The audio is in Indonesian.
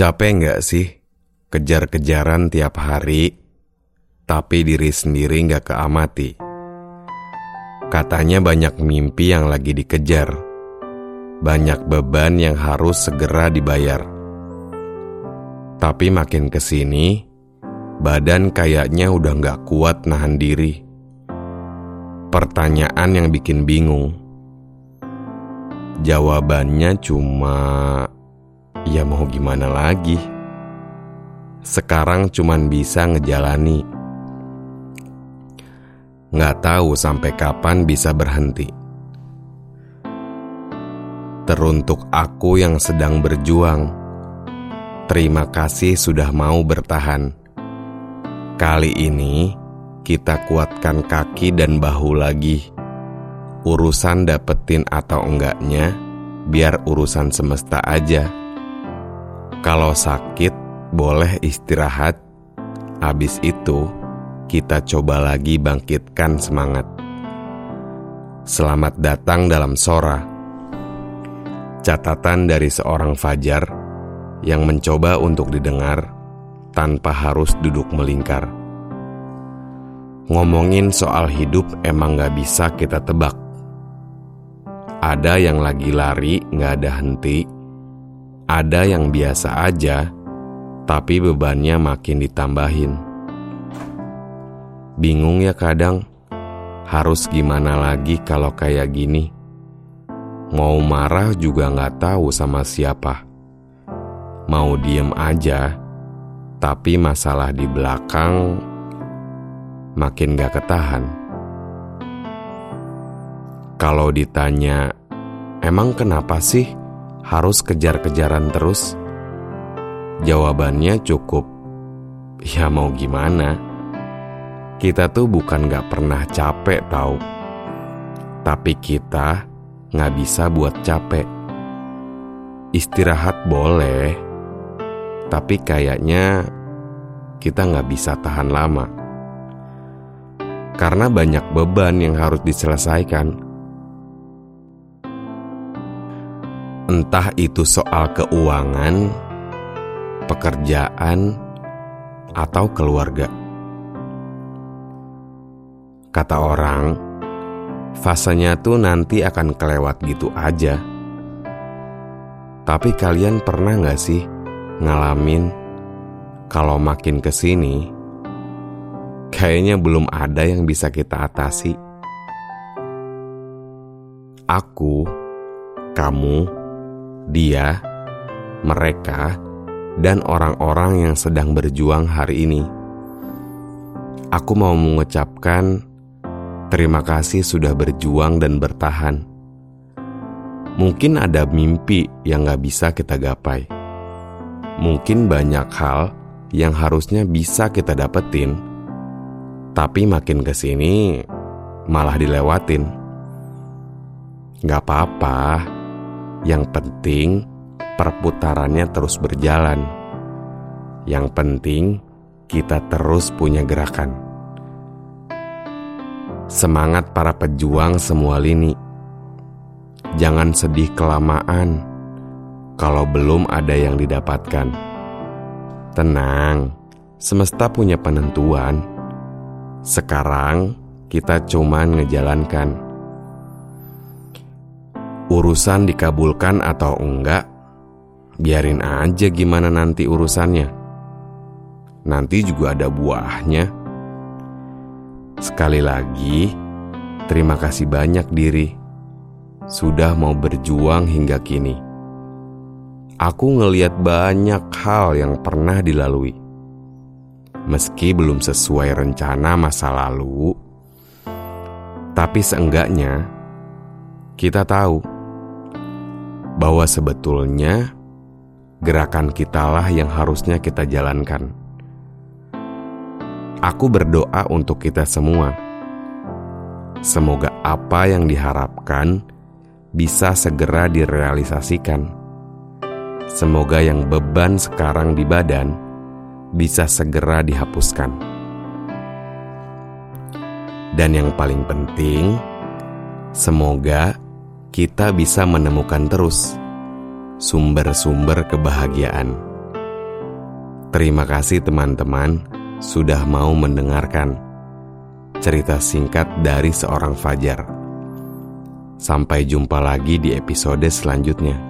Capek nggak sih kejar-kejaran tiap hari, tapi diri sendiri nggak keamati? Katanya banyak mimpi yang lagi dikejar, banyak beban yang harus segera dibayar. Tapi makin ke sini, badan kayaknya udah nggak kuat nahan diri. Pertanyaan yang bikin bingung. Jawabannya cuma Ya mau gimana lagi? Sekarang cuman bisa ngejalani. Nggak tahu sampai kapan bisa berhenti. Teruntuk aku yang sedang berjuang, terima kasih sudah mau bertahan. Kali ini kita kuatkan kaki dan bahu lagi. Urusan dapetin atau enggaknya, biar urusan semesta aja. Kalau sakit, boleh istirahat. Habis itu, kita coba lagi bangkitkan semangat. Selamat datang dalam Sora. Catatan dari seorang fajar yang mencoba untuk didengar tanpa harus duduk melingkar. Ngomongin soal hidup emang gak bisa kita tebak. Ada yang lagi lari gak ada henti, ada yang biasa aja, tapi bebannya makin ditambahin. Bingung ya kadang, harus gimana lagi kalau kayak gini. Mau marah juga nggak tahu sama siapa. Mau diem aja, tapi masalah di belakang makin gak ketahan. Kalau ditanya, emang kenapa sih harus kejar-kejaran terus? Jawabannya cukup, ya mau gimana? Kita tuh bukan gak pernah capek tau, tapi kita gak bisa buat capek. Istirahat boleh, tapi kayaknya kita gak bisa tahan lama. Karena banyak beban yang harus diselesaikan Entah itu soal keuangan, pekerjaan, atau keluarga. Kata orang, fasenya tuh nanti akan kelewat gitu aja. Tapi kalian pernah gak sih ngalamin kalau makin ke sini, kayaknya belum ada yang bisa kita atasi. Aku, kamu, dia, mereka, dan orang-orang yang sedang berjuang hari ini. Aku mau mengucapkan terima kasih sudah berjuang dan bertahan. Mungkin ada mimpi yang gak bisa kita gapai. Mungkin banyak hal yang harusnya bisa kita dapetin, tapi makin ke sini malah dilewatin. Gak apa-apa yang penting perputarannya terus berjalan. Yang penting kita terus punya gerakan. Semangat para pejuang semua lini. Jangan sedih kelamaan kalau belum ada yang didapatkan. Tenang, semesta punya penentuan. Sekarang kita cuma ngejalankan urusan dikabulkan atau enggak, biarin aja gimana nanti urusannya. Nanti juga ada buahnya. Sekali lagi, terima kasih banyak diri sudah mau berjuang hingga kini. Aku ngeliat banyak hal yang pernah dilalui. Meski belum sesuai rencana masa lalu, tapi seenggaknya kita tahu bahwa sebetulnya gerakan kitalah yang harusnya kita jalankan. Aku berdoa untuk kita semua. Semoga apa yang diharapkan bisa segera direalisasikan. Semoga yang beban sekarang di badan bisa segera dihapuskan. Dan yang paling penting, semoga kita bisa menemukan terus sumber-sumber kebahagiaan. Terima kasih, teman-teman, sudah mau mendengarkan cerita singkat dari seorang Fajar. Sampai jumpa lagi di episode selanjutnya.